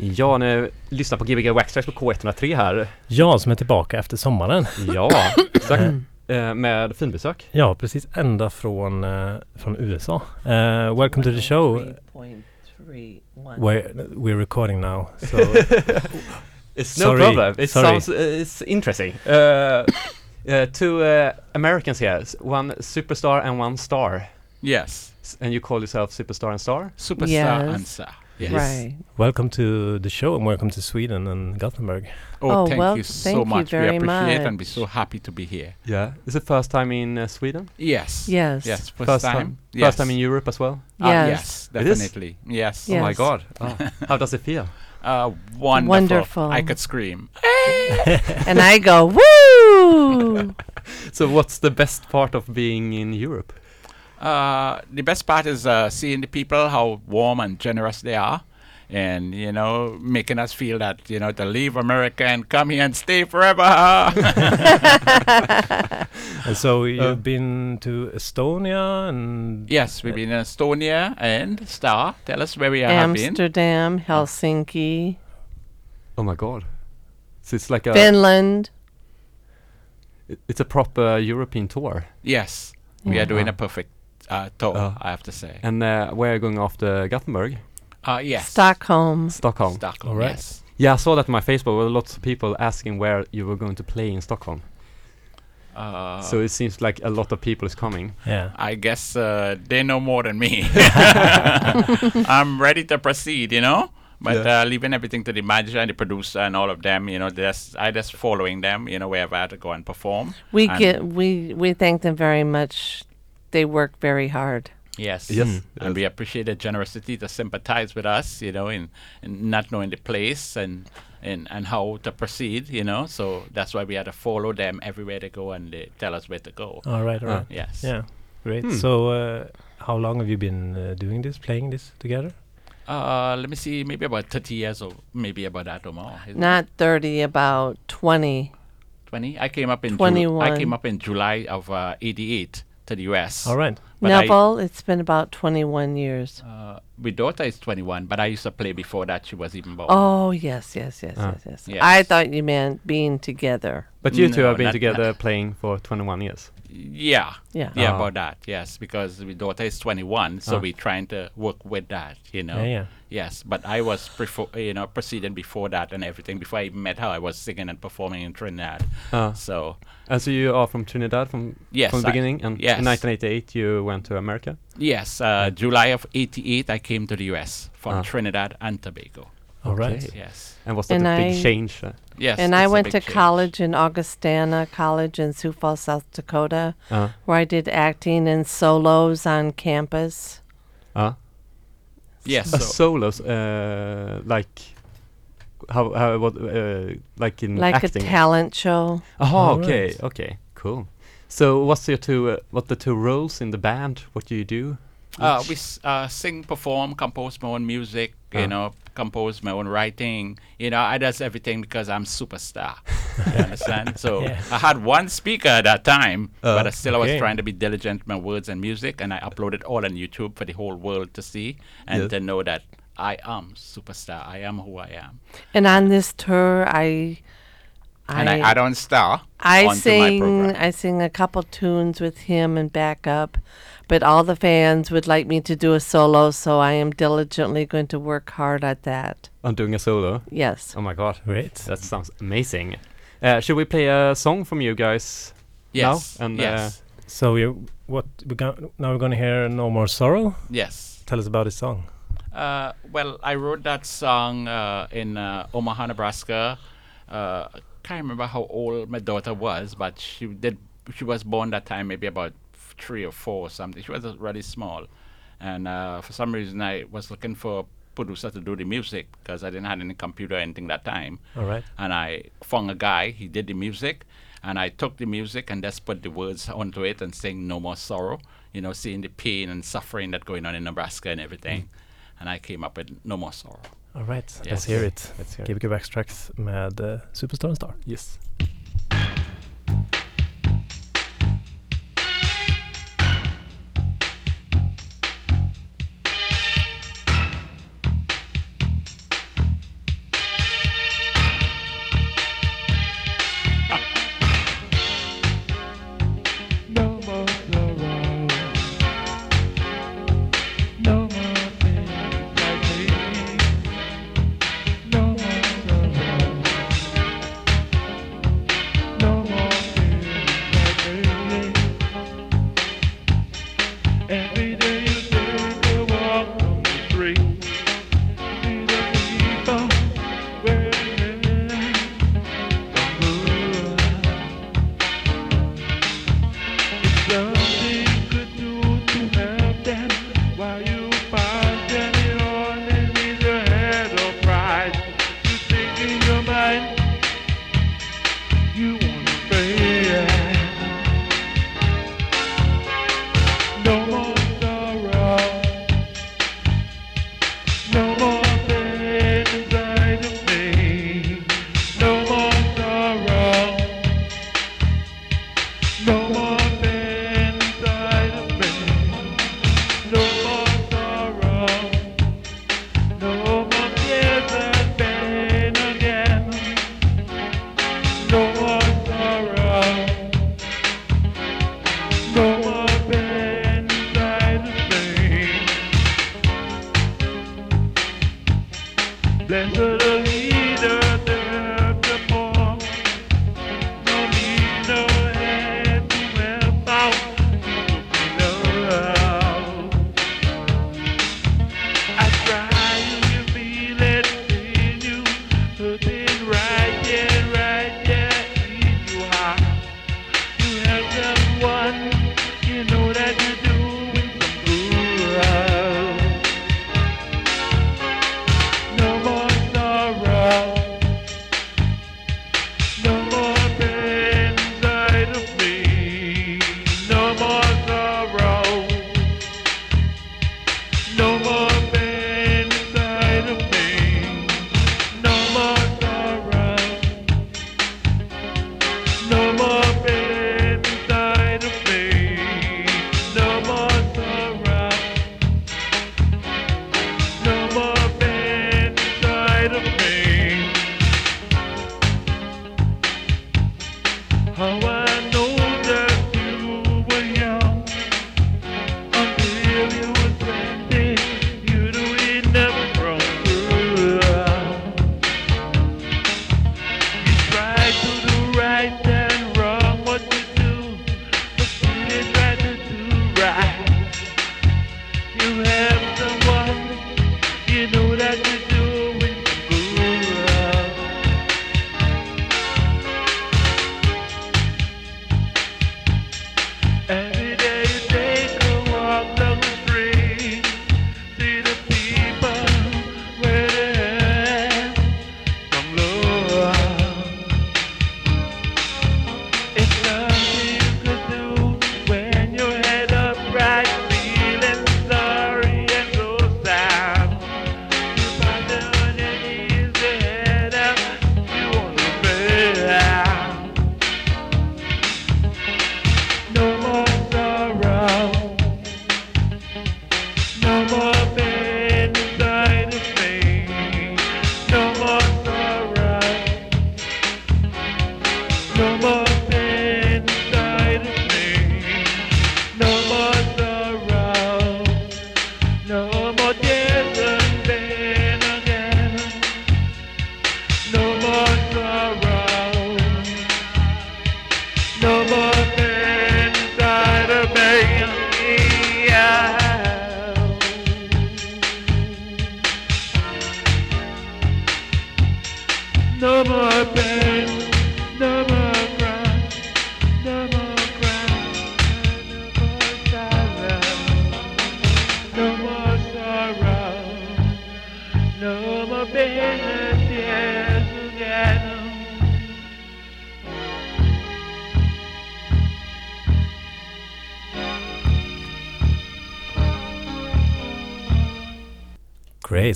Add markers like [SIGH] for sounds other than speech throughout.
Ja, ni lyssnar på Gbg Waxtrax på K103 här. Jag som är tillbaka efter sommaren. Ja, exakt. Eh, med finbesök. Ja, precis ända från, eh, från USA. Uh, welcome to the show. 3.31. Where we're recording now. So [LAUGHS] It's no Sorry, problem. It sorry. sounds uh, it's interesting. Uh, uh, two uh, Americans here, one superstar and one star. Yes. And you call yourself superstar and star? Superstar Yes. and star. Yes. Right. welcome to the show and welcome to Sweden and Gothenburg. Oh, Oh, thank well, you thank so you much. we very appreciate and we're so happy to be here. Yeah. Is it first time in uh, Sweden? Yes. Yes. Yes. First, First time. time? Yes. First time in Europe as well? Ah, Yes. yes. Definitely. Yes. Yeah. Oh my god. [LAUGHS] Oh. How does it feel? Uh, wonderful. Wonderful. I could scream. [LAUGHS] And I go, [LAUGHS] woo! So what's the best part of being in Europe? Uh, the best part is uh, seeing the people how warm and generous they are, and you know, making us feel that you know to leave America and come here and stay forever. [LAUGHS] And so you've Uh. been to Estonia and yes, we've been in Estonia and Star. Tell us where we have been. Amsterdam, Helsinki, Oh my god. So it's like a Finland. it- it's a proper European tour. Yes, we are doing a perfect uh, tour. Ah. I have to say. And uh, where are you going after Gothenburg? Uh, yes, Stockholm. Stockholm. Stockholm. All right. Yes. Yeah, I saw that on my Facebook. There were lots of people asking where you were going to play in Stockholm. Uh, so it seems like a lot of people is coming. yeah. I guess uh, they know more than me. [LAUGHS] [LAUGHS] I'm ready to proceed, you know. But Yeah. uh, leaving everything to the manager and the producer and all of them, you know, just I just following them, you know, wherever I have to go and perform. We And- get we we thank them very much. They work very hard. Yes. Yes. Mm. And we appreciate their generosity to sympathize with us, you know, in, in not knowing the place and, and and how to proceed, you know. So that's why we had to follow them everywhere they go and they tell us where to go. All right, all Ah. right. Yes. Yeah, great. Hmm. So uh, how long have you been uh, doing this, playing this together? Uh, let me see, maybe about 30 years or maybe about that or more. isn't thirty, about twenty. 20 i came up in Ju- i came up in july of uh, 88 to the us All right. But I- Neville, it's been about twenty-one years. uh, my daughter is 21 but i used to play before that she was even born Oh yes, yes, yes, Ah. yes, yes. Yes. I thought you meant being together. But you two have been not- together playing for 21 years. Yeah Yeah. yeah Ah. about that yes because my daughter is 21 so Ah. we're trying to work with that you know Yeah, yeah. yes but i was before you know proceeding before that and everything before i even met her i was singing and performing in trinidad Uh, so and so you are from Trinidad from, Yes, from the I- beginning, and yes. in 1988 you went to America. yes uh, july of 88 i came to the us from Ah. Trinidad and Tobago. All right. Okay. Yes. And was that And a big I- change? Uh, Yes. and I went to change. college in Augustana College in Sioux Falls, South Dakota, uh, where I did acting and solos on campus. uh, Yes. so- solos, uh, like how how what uh, like in like acting. a talent show. Oh, All okay, right. okay, cool. So what's your two uh, what the two roles in the band? What do you do? Uh, we uh, sing, perform, compose my own music. You know, compose my own writing. You know, I does everything because I'm superstar. [LAUGHS] you understand? So Yeah. I had one speaker at that time, Uh, but I still I was trying to be diligent with my words and music, and I uploaded all on YouTube for the whole world to see and Yes. to know that I am superstar. I am who I am, And on this tour, I, and I add on star I onto my sing. I sing a couple tunes with him and back up, but all the fans would like me to do a solo, so I am diligently going to work hard at that. I'm doing a solo. Yes. Oh my god, Great. that sounds amazing. Uh, should we play a song from you guys? Yes. now, and, yes. So you what we got now? We're gonna hear "No More Sorrow." yes. Tell us about this song. Uh, well, I wrote that song uh, in uh, Omaha, Nebraska. I can't remember how old my daughter was, but she did. She was born that time, maybe about three or four or something. She was really small, and uh, for some reason I was looking for a producer to do the music because I didn't have any computer or anything that time. All right. And I found a guy. He did the music, and I took the music and just put the words onto it and sang "No More Sorrow." You know, seeing the pain and suffering that going on in Nebraska and everything. And I came up with "No More Sorrow." All right. Yes. Let's hear it. Let's hear it. Gbg Backtracks med uh, Superstar and Star. Yes.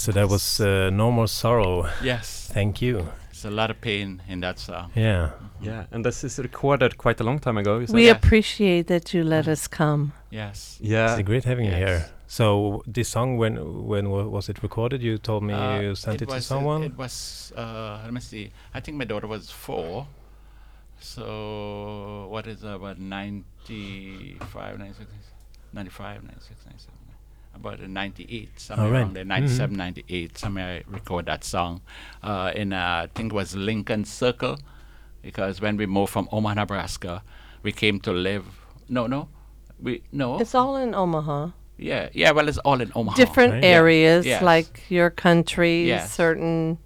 So that was uh, No More Sorrow. Yes, Thank you. It's a lot of pain in that song. Yeah. Yeah, and this is recorded quite a long time ago. We Yeah. appreciate that you let us come. Yes. yeah, It's great having you here. So this song, when when wa- was it recorded? You told me Uh, you sent it, to was, someone. It was, uh, let me see. I think my daughter was four. So, what is that, about 95, 96, 95, 96, 97, about uh, 98, somewhere Alright. around there, 97, 98, somewhere I record that song. Uh, in, uh, I think it was Lincoln Circle, because when we moved from Omaha, Nebraska, we came to live, no, no, we, no, It's all in Omaha. yeah, yeah, well, it's all in Omaha. Different Right. Yeah. areas, Yes. like your country, Yes. certain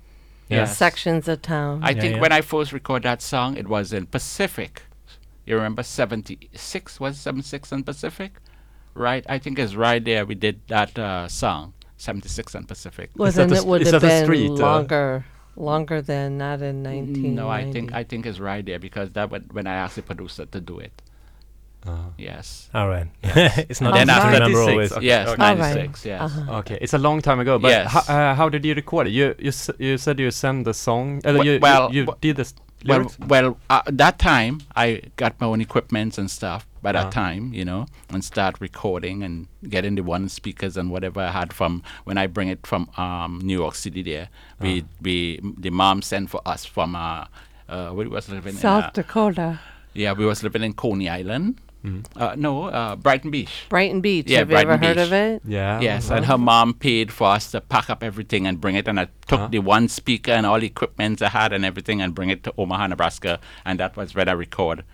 Yes. sections of town. I Yeah, think yeah. when I first recorded that song, it was in Pacific. You remember 76? Was 76 in Pacific? Right? I think it's right there we did that uh, song, 76 and Pacific. well, Is that then the it s- would have been street, uh? longer, longer than not in 1990. No, I think I think it's right there because that when, when I asked the producer to do it. Uh, Yes. All right. [LAUGHS] it's not Then easy to after- remember always. okay. yes, okay. All right. 96, yes. Uh-huh. okay, it's a long time ago. But Yes. ho- uh, how did you record it? You you s- you said you sent the song. Uh, Well- you, you- you, w- did this. Well, lyrics? well, uh, that time I got my own equipment and stuff. By that Uh-huh. time, you know, and start recording and getting the one speakers and whatever I had from when I bring it from um, New York City. There, we Uh-huh. we the mom sent for us from uh, uh, we was living South in. Uh, Dakota. yeah, we was living in Coney Island. Uh, no, uh, Brighton Beach. Brighton Beach. Yeah, Have you ever Brighton heard of it? Yeah. Yes, well, and her mom paid for us to pack up everything and bring it, and I took Uh-huh. the one speaker and all the equipment I had and everything and bring it to Omaha, Nebraska, and that was where I record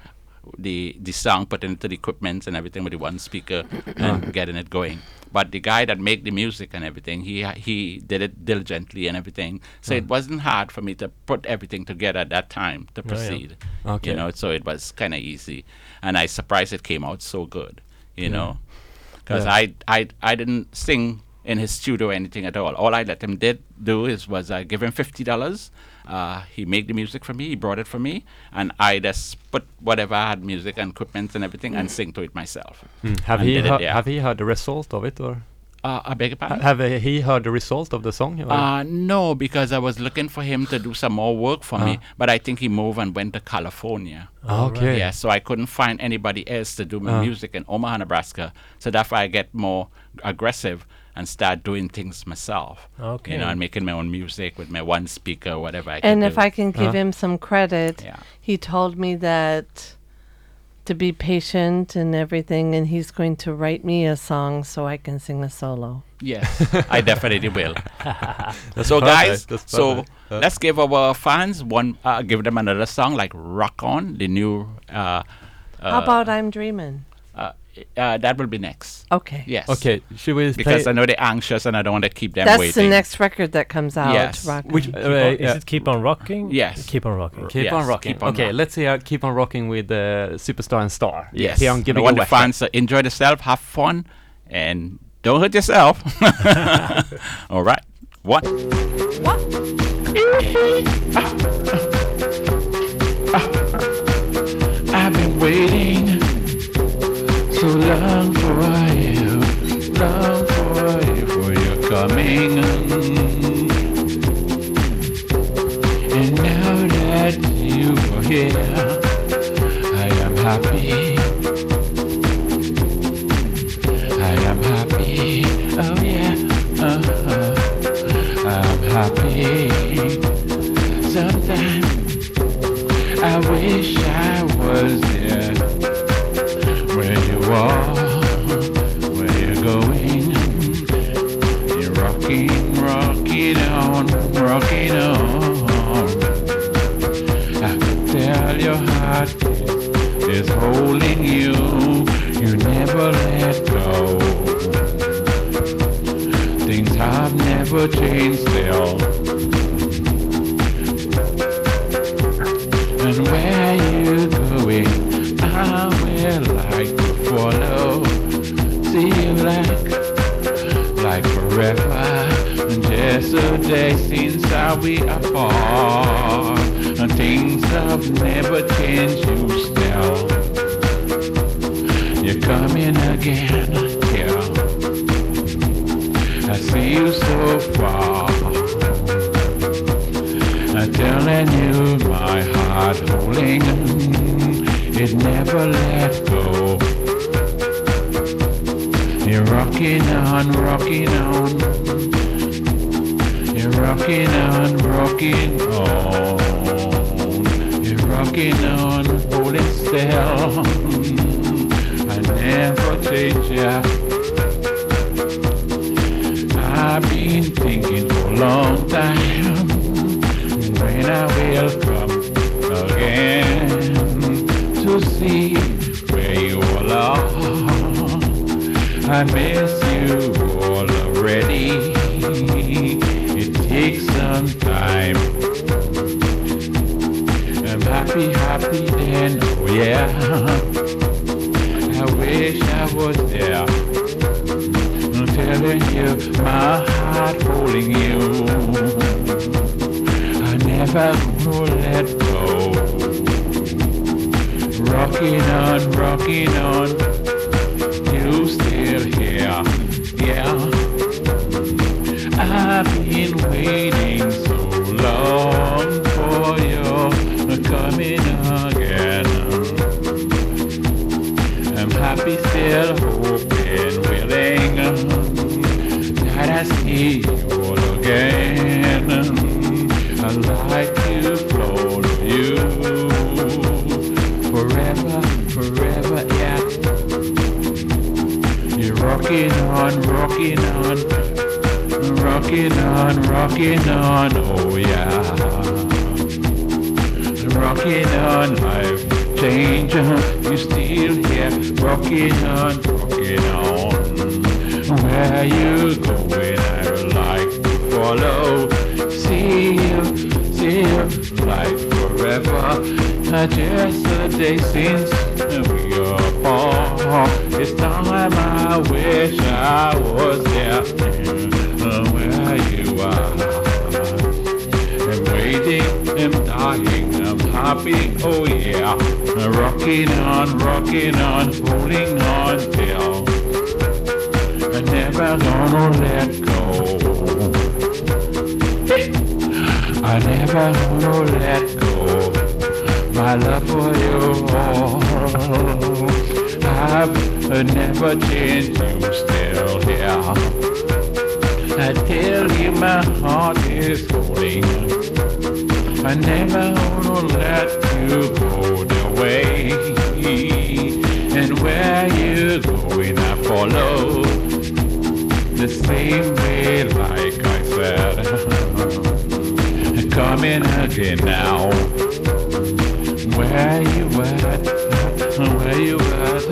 the the song, putting it to the equipment and everything with the one speaker and ah. getting it going. But the guy that made the music and everything, he he did it diligently and everything, so it ah. wasn't hard for me to put everything together at that time to oh, yeah. proceed. Okay. You know, so it was kind of easy, and I surprised it came out so good. You know, because. I, I I didn't sing in his studio or anything at all. All I let him did do is was I give him fifty dollars. Uh, he made the music for me. He brought it for me, and I just put whatever I had, music and equipment and everything, and sing to it myself. Mm. Have and he it, heard, yeah. have he heard the result of it or Uh, I beg your pardon. have uh, he heard the result of the song? Uh, no, because I was looking for him to do some more work for me, Ah. but I think he moved and went to California. Ah, okay. Yeah, so I couldn't find anybody else to do my Ah. music in Omaha, Nebraska. So that's why I get more aggressive and start doing things myself. Okay. You know, and making my own music with my one speaker, whatever I can And do. if I can give Uh. him some credit, Yeah. he told me that to be patient and everything, and he's going to write me a song so I can sing a solo. Yes, I definitely will. That's [LAUGHS] so, guys, that's so perfect. Uh, let's give our fans one, uh, give them another song like "Rock On," the new. Uh, How about I'm Dreaming? Uh, uh, that will be next. Okay. Yes. okay, should we Because? I know they're anxious and I don't want to keep them That's waiting. the next record that comes out. Yes. Rock Which On. uh, Keep on- yeah. Is it Keep on Rocking? Yes. Keep on Rocking. Keep Yes, on rocking. keep on okay, rocking. let's hear Keep on rocking with uh, Superstar and Star. Yes. Here on giving I Giving want the fans to enjoy themselves, have fun, and don't hurt yourself. [LAUGHS] All right. What? What? [LAUGHS] I've been waiting so long for you, long for you, for your coming. And now that you are here, I am happy. And where you going, I will like to follow. See you like, like forever. And yesterday since I we apart. And things have never changed, you still. You're coming again, you so far. I'm telling you, my heart holding, it never let go. You're rocking on, rocking on. You're rocking on, rocking on. You're rocking on, holding still. I never change ya. I've been thinking for a long time when I will come again to see where you all are. I miss you all already. It takes some time. I'm happy, happy then, oh yeah. I wish I was there. Telling you, my heart holding you. I never gonna let go. Rocking on, rocking on, you still here, yeah. I've been waiting so long I'm happy still, hoping, willing that I see you all again. I like you, both of you, forever, forever, yeah. You're rocking on, rocking on, rocking on, rocking on, oh yeah. Rocking on life changer. You still here, rocking on, rocking on. Where you going? I would like to follow. See you, see you, like forever. Just a day since we are born. It's time I wish I was there. Where you are. I'm waiting, I'm dying, I'm happy, oh yeah. Rocking on, rocking on, holding on till I'm never gonna let go. I never gonna let go. My love for you, I've never changed, you still here. I tell you my heart is holding. I never wanna let you go the way. And where you going, I follow the same way, like I said. Coming again now. Where you at? Where you at?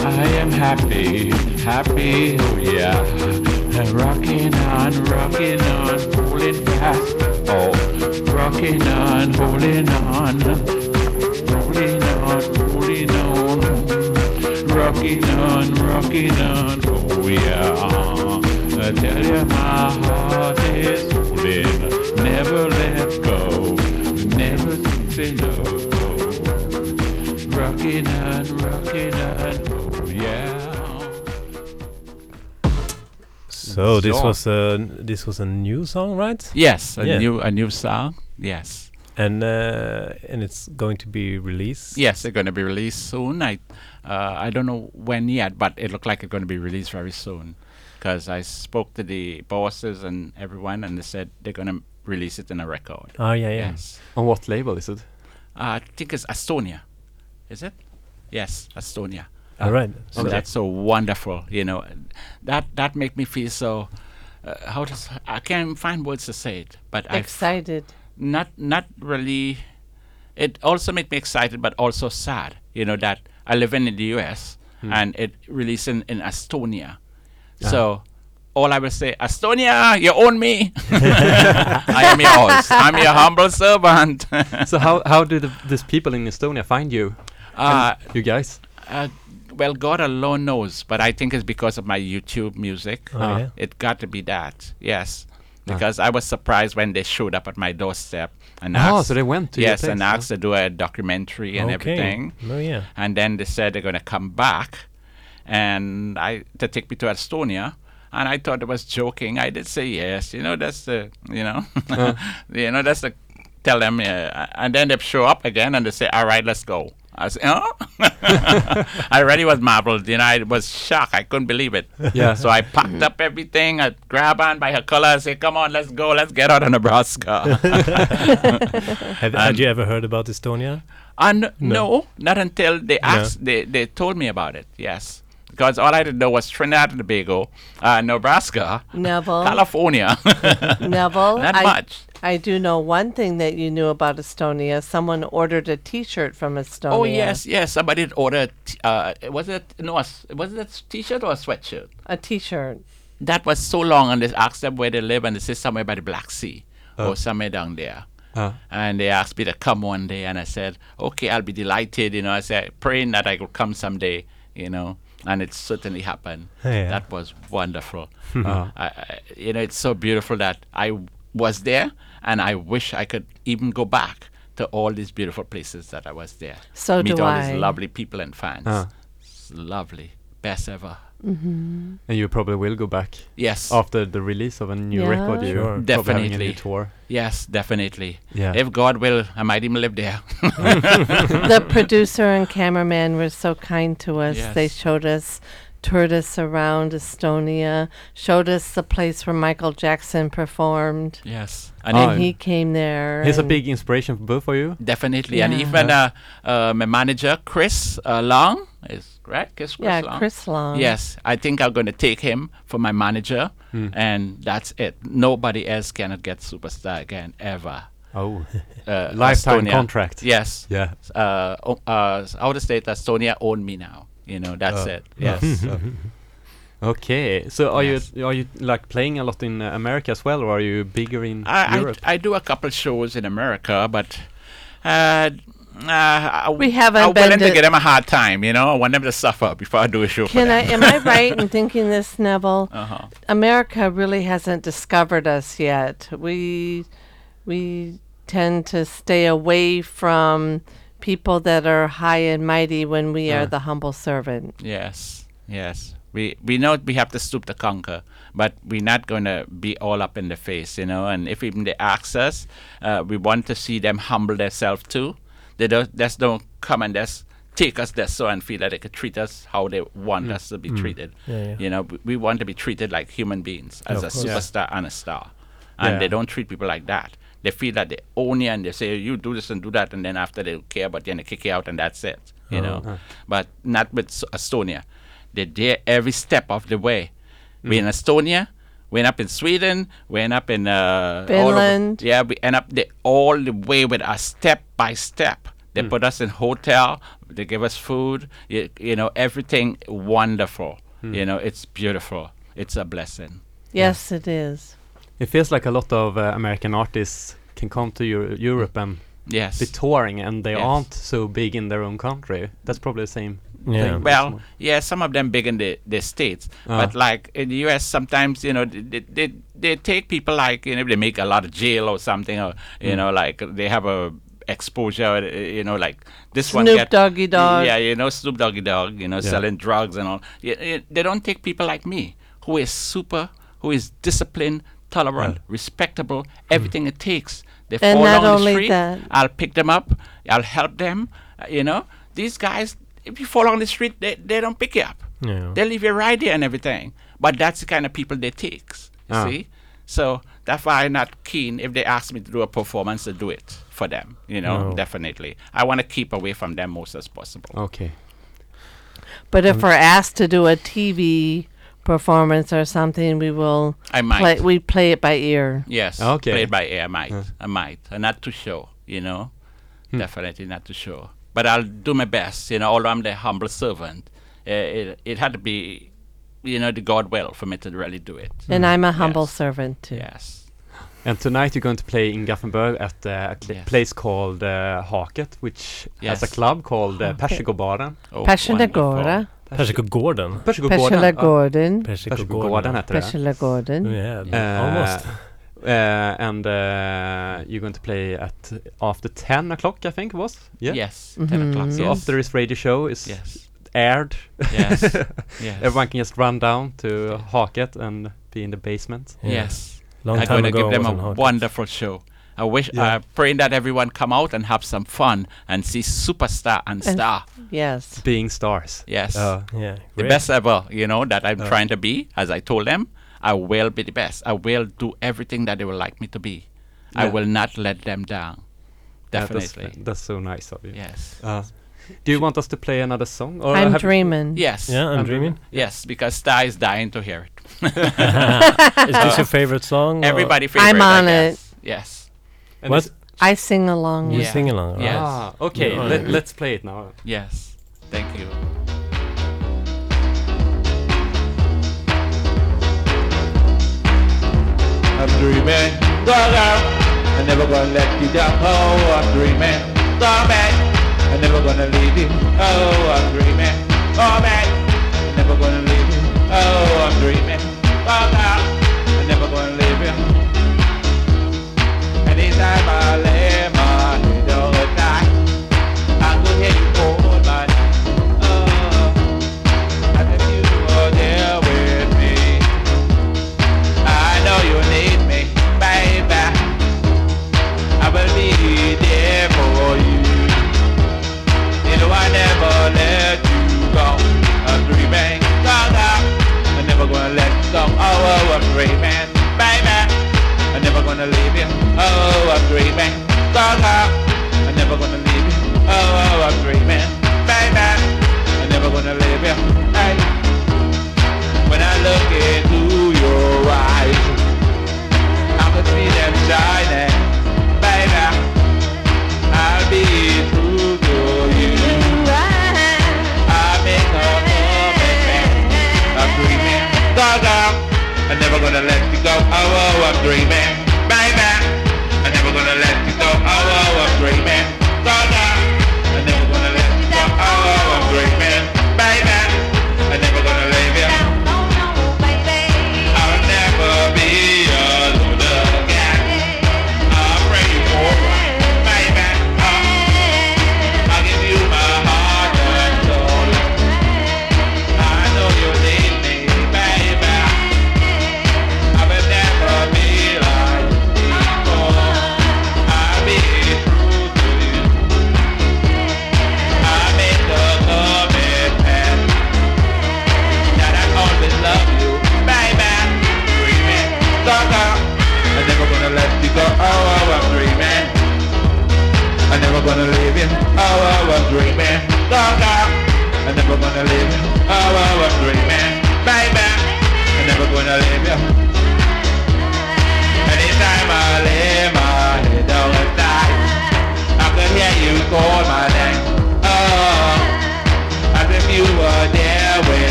I am happy, happy, oh yeah. Rocking on, rocking on, holding fast. Oh, rocking on, holding on, rocking on, rocking on, oh yeah. I tell you my heart is holding, never let go, never say no. Rocking on, rocking on, oh yeah. So this So- was a this was a new song, right? Yes, a Yeah. new a new song. Yes, And uh, and it's going to be released. yes, they're going to be released soon. I uh, I don't know when yet, but it looked like it's going to be released very soon. Because I spoke to the bosses and everyone, and they said they're going to release it in a record. Oh yeah, yeah. Yes, On what label is it? uh, I think it's Estonia. Is it? Yes, Estonia. All right. So Okay. that's so wonderful, you know. That that make me feel so. Uh, how does I can't find words to say it, but I Excited. Not not really it also made me excited but also sad you know that i live in the us and it released in, in estonia so all i will say estonia you own me [LAUGHS] i am yours i'm your humble servant [LAUGHS] so how how do the, these people in Estonia find you? uh, You guys? uh, well god alone knows but i think it's because of my youtube music Oh, Ah. yeah. it got to be that yes because i was surprised when they showed up at my doorstep and Oh, asked, so they went to your yes and place, huh? asked to do a documentary and okay. everything Oh yeah. and then they said they're going to come back and I to take me to Estonia. And I thought it was joking. I did say yes. You know, that's the, you know, [LAUGHS] you know, that's the, tell them, uh, and then they show up again and they say, all right, let's go. I said, oh? [LAUGHS] I already was marveled. You know, I was shocked. I couldn't believe it. Yeah. So I packed up everything. I grabbed on by her collar. I said, come on, let's go. Let's get out of Nebraska. Have, [LAUGHS] [LAUGHS] had you ever heard about Estonia? And no. not until they asked, they, they told me about it, yes. Because all I didn't know was Trinidad and Tobago, uh, Nebraska, Neville. California. Neville. Not I, much. I do know one thing that you knew about Estonia. Someone ordered a T-shirt from Estonia. Oh, yes, yes. Somebody ordered, t- uh, was it, no, was it a t shirt or a sweatshirt? A T-shirt. That was so long, and they asked them where they live, and they said somewhere by the Black Sea or somewhere down there. Uh, And they asked me to come one day, and I said, okay, I'll be delighted. You know, I said, praying that I could come someday, you know, and it certainly happened. Yeah. That was wonderful. [LAUGHS] uh, I, I, you know, it's so beautiful that I was there, and I wish I could even go back to all these beautiful places that I was there. So Meet do all I. these lovely people and fans. Ah. It's lovely, best ever. and you probably will go back Yes, after the release of a new Yeah. record. You're Sure. probably having a new Definitely. tour. yes, definitely. Yeah. If God will, I might even live there. [LAUGHS] the [LAUGHS] producer and cameraman were so kind to us. They showed us toured us around Estonia, showed us the place where Michael Jackson performed. Yes. And Oh, And he came there. He's a big inspiration for both of you. definitely, and Yeah. even uh, uh, my manager Chris uh, Long is right. Chris, Chris Yeah, Long? Chris Long. Yes, I think I'm going to take him for my manager, and that's it. Nobody else cannot get superstar again ever. Oh, Uh, [LAUGHS] lifetime Estonia. contract. Yes. Yeah. Uh, o- uh, out of state Estonia own me now. You know that's Oh. it. Yes. [LAUGHS] Okay, so are Yes. you are you like playing a lot in uh, America as well, or are you bigger in I, Europe? I I do a couple shows in America, but uh, uh, I, We haven't I'm been willing to to- give them a hard time. You know, I want them to suffer before I do a show Can for I? Am I [LAUGHS] right in thinking this, Neville? Uh-huh. America really hasn't discovered us yet. We we tend to stay away from people that are high and mighty when we are Uh. the humble servant. Yes, yes. We we know we have to stoop to conquer, but we're not going to be all up in the face, you know. And if even they ask us, uh, we want to see them humble themselves too. They don't just don't come and just take us there so and feel that they could treat us how they want us to be treated. Yeah, yeah. You know, we, we want to be treated like human beings, as of a course. Yeah. superstar and a star. And Yeah. they don't treat people like that. They feel that they own you and they say you do this and do that, and then after they don't care about you and they kick you out and that's it. You know, Uh. but not with Estonia. They're there every step of the way. We're in Estonia. We end up in Sweden. We end up in uh, all over- Finland. yeah, we end up the, all the way with us, step by step. They put us in hotel. They give us food. You, you know, everything wonderful. You know, it's beautiful. It's a blessing. Yes, it is. It feels like a lot of uh, American artists can come to Euro- Europe and Yes. be touring, and they Yes. aren't so big in their own country. That's probably the same. Yeah. thing. Well, yeah, some of them big in the, the states, Ah. but like in the U.S., sometimes you know they, they, they, they take people like you know they make a lot of jail or something, or you Mm. know like they have a exposure, uh, you know like this one Snoop Doggy Dogg. yeah, you know Snoop Doggy Dogg, you know Yeah. selling drugs and all. Yeah, yeah, they don't take people like me who is super, who is disciplined, tolerant, respectable, everything it takes. They And fall not down the only street. that- I'll pick them up. I'll help them. uh, you know, these guys, if you fall on the street, they, they don't pick you up. Yeah. They leave you right there and everything. But that's the kind of people they takes. You Ah. see? So that's why I'm not keen if they ask me to do a performance to do it for them. You know, No. definitely. I want to keep away from them most as possible. Okay. But if we're asked to do a TV performance or something, we will I might. play. We play it by ear. Yes. Okay. Played by ear, I might. Uh. I might. And not to show, you know? Hmm. Definitely not to show. But I'll do my best, you know, although I'm the humble servant. Uh, it, it had to be, you know, the God will for me to really do it. And I'm a humble Yes. servant too. Yes. And tonight you're going to play in Gothenburg at uh, a cl- Yes. place called uh, Haket, which has a club called uh, Persikobaden. Oh, Perskonagårda. Persikogården. Persikobaden. ja. Perskonagården. Persikobaden heter det. Perskonagården. Yeah, Uh, almost. Uh, and uh, you're going to play at after 10 o'clock, I think it was. Yeah. Yes. Mhm. 10 o'clock. So yes. after this radio show is Yes. aired, Yes. [LAUGHS] yes. everyone can just run down to Haket and be in the basement. Yeah. Yes. Long I'm time going to ago give them I was a on Hawkins. wonderful show. I wish, Yeah. I'm praying that everyone come out and have some fun and see superstar and And- star. Yes. Being stars. Yes. Uh, Yeah, the best ever, you know, that I'm Uh. trying to be. As I told them, I will be the best. I will do everything that they would like me to be. I will not let them down. yeah, that's- Definitely. that's, so nice of you. yes. Uh, do you want us to play another song? Or I'm dreaming. Yes. Yeah, I'm I'm dreaming. Yes, because Star is dying to hear it. [LAUGHS] Is this your favorite song? [LAUGHS] Everybody favorite. I'm on I it. Yes. And What? I sing along. You Yeah. sing along? Yes. Ah, okay. Yeah. Let, let's play it now. Yes. Thank you. I'm dreaming, go girl. I'm never gonna let you down. Oh, I'm dreaming, go man. I'm never gonna leave you. Oh, I'm dreaming, go man. I'm never gonna leave you. Oh, I'm dreaming, go girl. I'm never gonna leave you. Anytime I lay my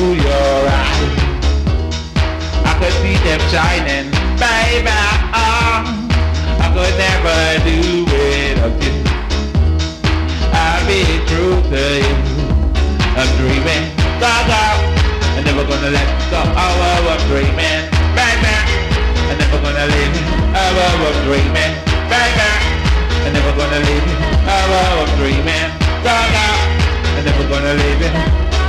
your eyes, I could see them shining, baby. Oh, I could never do it again. I'll be true to you. I'm dreaming, gaga. I'm never gonna let go. Oh, oh, I'm dreaming, baby. I'm never gonna leave. Oh, oh, I'm dreaming, baby. I'm never gonna leave. Oh, oh, I'm dreaming, gaga. I'm never gonna leave you.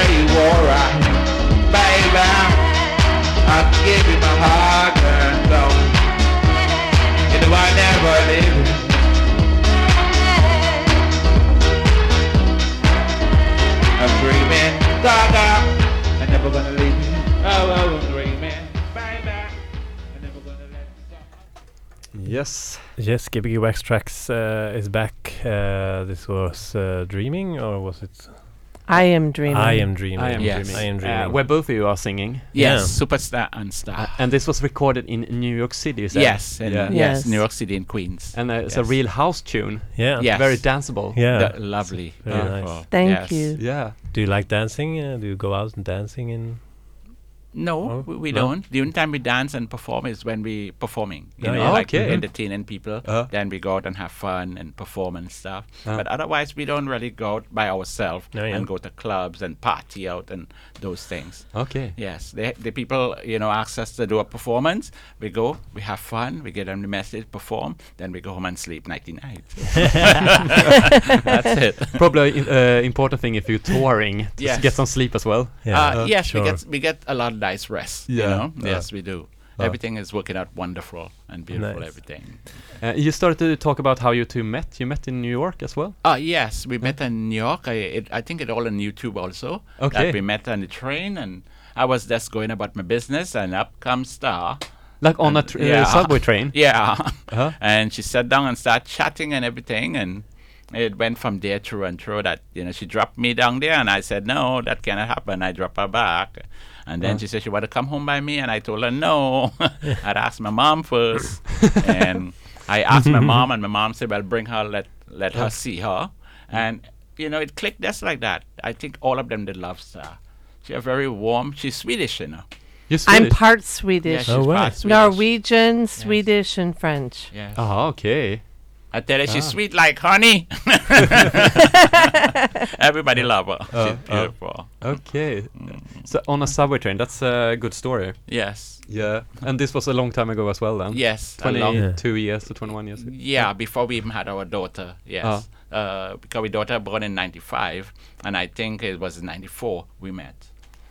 I pray you alright, baby. I'll give you my heart and soul. You know I never leave you. I'm dreaming, gaga. I'm never gonna leave you. Oh, oh, I'm dreaming, baby. I'm never gonna let you go. Yes. Yes, Gbg Wax Trax uh, is back. Uh, this was uh, Dreaming, or was it? I am dreaming. I am dreaming. I am Yes. dreaming. I am Uh, dreaming. where both of you are singing. Yeah. Yes, superstar and star. Uh, and this was recorded in New York City, you said? yes, and Yeah. yes, Yes. New York City in Queens. And uh, it's a real house tune. yeah. Yes. Very danceable. Yeah. The- lovely. Very beautiful. nice. Thank Yes. you. Yeah. Do you like dancing? Uh, do you go out and dancing in? No, Oh, we, we no? don't. The only time we dance and perform is when we performing. You Oh, know, yeah. like Okay. entertaining people. Uh-huh. Then we go out and have fun and perform and stuff. Uh. But otherwise, we don't really go out by ourselves Oh, yeah. and go to clubs and party out and those things. Okay. Yes, they, the people you know ask us to do a performance. We go, we have fun, we get them the message, perform, then we go home and sleep nighty night. [LAUGHS] [LAUGHS] That's it. Probably uh, important thing if you're touring to Yes. get some sleep as well. Yeah. Uh, yes, sure. we get we get a lot of nice rest. Yeah, You know? yeah. Yes, we do. Uh. Everything is working out wonderful and beautiful. Nice. Everything. Uh, you started to talk about how you two met. You met in New York as well. Ah, yes, we met in New York. I it, I think it all on YouTube also. Okay. That we met on the train, and I was just going about my business, and up comes Star. Like on a And- tr- uh, yeah. subway train. [LAUGHS] Yeah. Uh-huh. and she sat down and started chatting and everything, and it went from there through and through. That you know, she dropped me down there, and I said no, that cannot happen. I dropped her back. And then Uh. she said she wanted to come home by me, and I told her no. [LAUGHS] I'd asked my mom first, [LAUGHS] and I asked my mom, and my mom said, "Well, bring her, let let her see her." And you know, it clicked just like that. I think all of them did love Star. She's very warm. She's Swedish, you know. You're I'm Swedish. part Yeah, Swedish, she's Oh, wow. part Swedish. Norwegian, Swedish, and French. Yes. Ah, okay. I tell her she's Ah. sweet like honey. [LAUGHS] Everybody love her. Oh, she's oh. beautiful. Okay. So on a subway train, that's a good story. Yes. Yeah. And this was a long time ago as well then? Yes. a long- 22 years to 21 years ago? Yeah, before we even had our daughter. Yes. Ah. Uh, because our daughter born in 95, and I think it was 94 we met.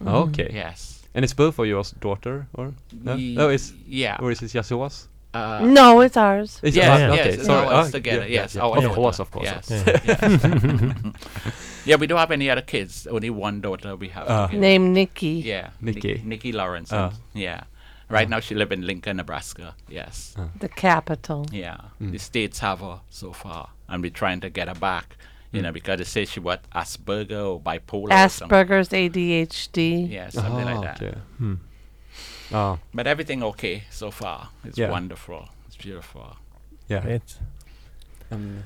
Okay. Yes. And it's both for your daughter or no? Ye- No, it's yeah. or is it just yours? Uh, No, it's ours. It's yes, yours, Yeah. yes, okay. it's sorry. ours Ah, together. yeah, yes, yeah, our Of daughter. course, of course. Yes. of [LAUGHS] yes. [LAUGHS] yeah, we don't have any other kids. Only one daughter we have. Ah. together. Named Nikki. Yeah, Nikki. Nikki Lawrence. Ah. Yeah. Right now she live in Lincoln, Nebraska. Yes. The capital. Yeah. Mm. The states have her so far, and we're trying to get her back. You know, because they say she what Asperger or bipolar. or something. Asperger's ADHD. Yeah, something Ah, like that. okay. Oh, But everything okay so far. It's Yeah. wonderful. It's beautiful. yeah. Great. Um,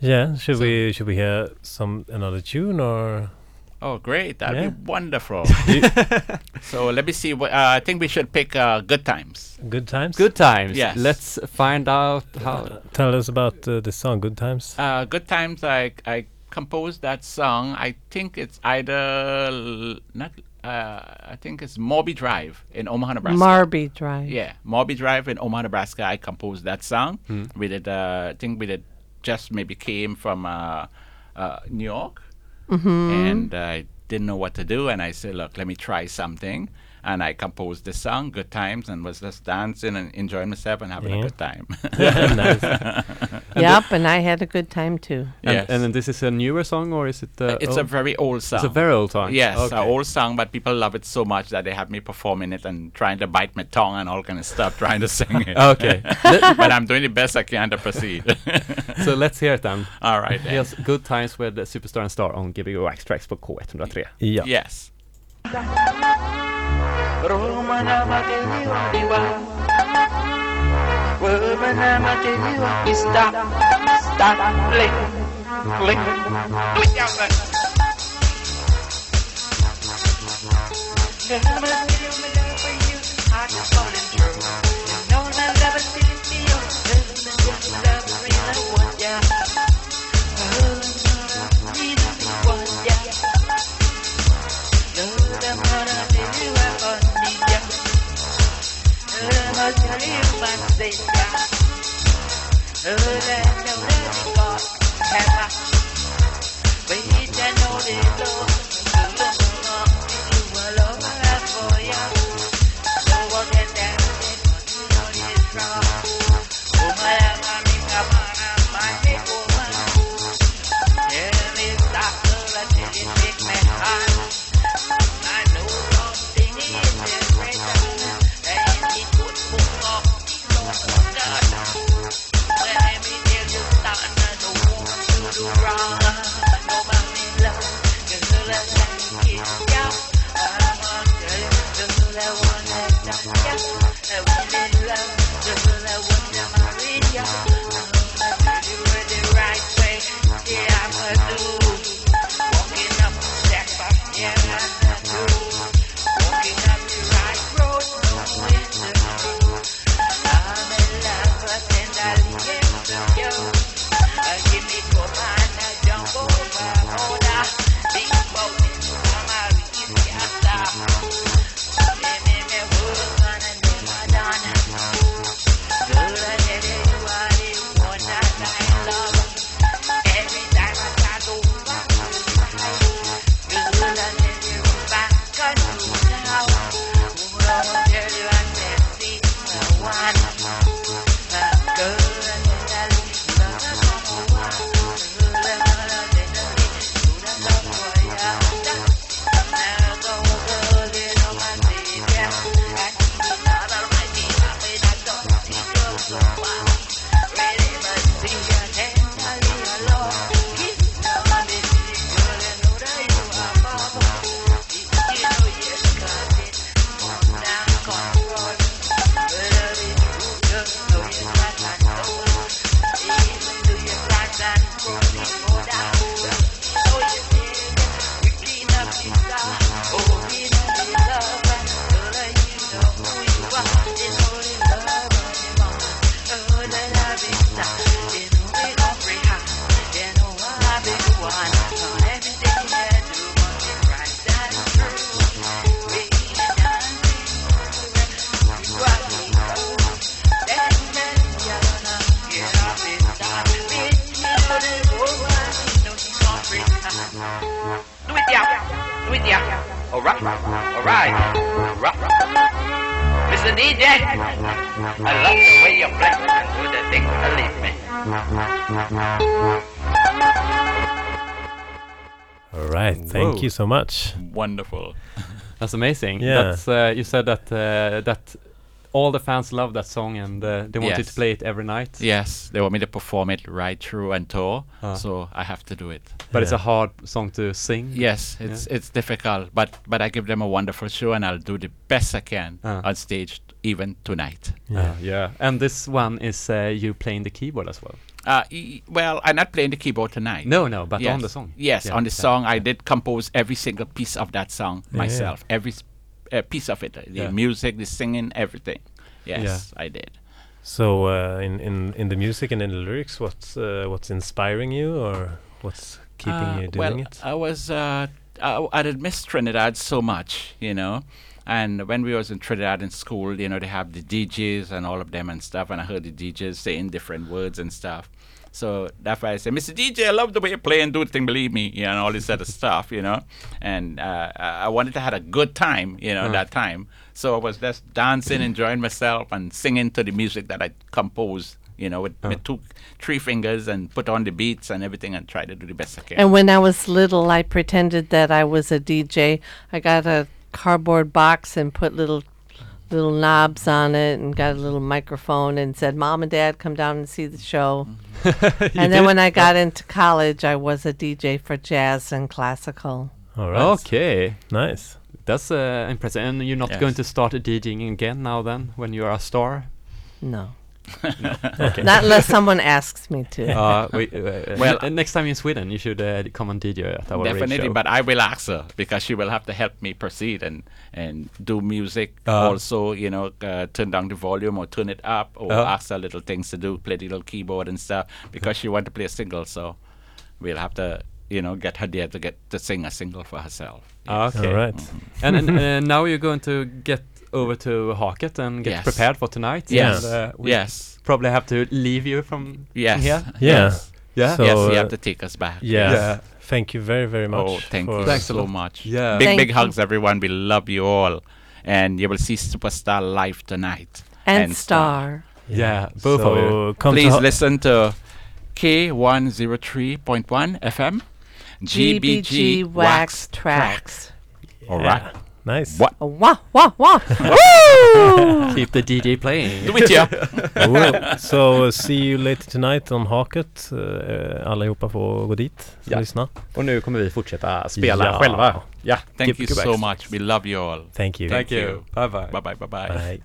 Yeah, should So- we should we hear some another tune or Oh, great! That'd Yeah. be wonderful. [LAUGHS] [LAUGHS] so let me see. What, uh, I think we should pick uh, "Good Times." good times? good times. Yes. Let's find out how. Tell us about uh, the song Good Times. Uh, "Good Times." I I composed that song. I think it's either l- not. Uh, I think it's Morby Drive in Omaha, Nebraska. Marby Drive. Yeah, Morby Drive in Omaha, Nebraska. I composed that song. Hmm. We did. Uh, I think we did. Just maybe came from uh, uh, New York, and I didn't know what to do. And I said, "Look, let me try something." And I composed this song, "Good Times," and was just dancing and enjoying myself and having Yeah. a good time. [LAUGHS] nice. [LAUGHS] [LAUGHS] Yep, and I had a good time too. And, yes. and then this is a newer song or is it? Uh, it's a very old song. It's a very old song. Yes, Okay. an old song, but people love it so much that they have me performing it and trying to bite my tongue and all kind of stuff, trying to sing it. Okay. But I'm doing the best I can to proceed. so let's hear it then. all right. Then. Here's Good Times with Superstar and Star on Gbg Wax Trax på K103. Ja. Yes. Romana matiliwa diwa Romana matiliwa Stop, stop, click, click Click. Out a video, my love for you I just falling through Lord, I'm gonna tell you I say ya. Lord, I know that you so much. Wonderful. [LAUGHS] That's amazing. Yeah. That's uh, you said that uh, that all the fans love that song and uh, they wanted you to play it every night. Yes, they want me to perform it right through and tour, Ah. so I have to do it. But it's a hard song to sing. Yes, it's it's difficult, but but I give them a wonderful show, and I'll do the best I can Ah. on stage, even tonight. Yeah. yeah. And this one is uh, you playing the keyboard as well. Uh, well, I'm not playing the keyboard tonight. No, no, but yes. on the song. Yes, Yeah, on the yeah, song, I did compose every single piece of that song myself. Every uh, piece of it, uh, the music, the singing, everything. Yes, I did. So uh, in, in in the music and in the lyrics, what's uh, what's inspiring you, or what's keeping Uh, you doing well, it? I was uh, I, I did miss Trinidad so much, you know. And when we was in Trinidad in school, you know, they have the DJs and all of them and stuff, and I heard the DJs saying different words and stuff. So that's why I say, Mr. DJ, I love the way you play and do the thing, believe me, you know, and all this other stuff, you know. And uh, I I wanted to have a good time, you know, Uh. that time. So I was just dancing, enjoying myself, and singing to the music that I composed, you know, with, with two, three fingers, and put on the beats and everything, and try to do the best I can. And when I was little, I pretended that I was a DJ. I got a cardboard box and put little little knobs on it and got a little microphone and said, "Mom and Dad, come down and see the show." [LAUGHS] and then when I got into college, I was a DJ for jazz and classical. All right. Okay, Nice. that's uh, impressive. And you're not going to start DJing again now then, when you are a star? No, Okay. not unless someone asks me to. uh, we, uh, [LAUGHS] Well, well, next time in Sweden, you should uh, come and DJ at our Definitely, show. but I will ask her because she will have to help me proceed and and do music. Uh. also, you know, uh, turn down the volume or turn it up, or Uh. ask her little things to do, play the little keyboard and stuff. Because she want to play a single, so we'll have to, you know, get her there to get to sing a single for herself. Okay. All right. and and uh, now you're going to get over to Haket and get Yes. prepared for tonight. Yes. And, uh, we yes, probably have to leave you from, yes, here. Yeah. yes. Yeah. So, yes, you uh, have to take us back. Yeah. Yeah. Thank you very very much. Oh, thank you Thanks so much. Yeah. Big, Thank big hugs, everyone. We love you all. And you will see Superstar live tonight. and star. Yeah, both so of you. Come Please to Ha- listen to K103.1 FM, GBG Wax Trax. All Yeah. right. Nice. What? Oh, wah, wah, wah. [LAUGHS] Woo! Keep the DJ playing. Do it, yeah. Well, so see you later tonight on Haket. Uh, allihopa får gå dit och Ja. lyssna. Och nu kommer vi fortsätta spela Ja. själva. Ja, Thank keep you so much. We love you all. Thank you. Thank you. Bye bye. Bye bye. Bye bye. Bye.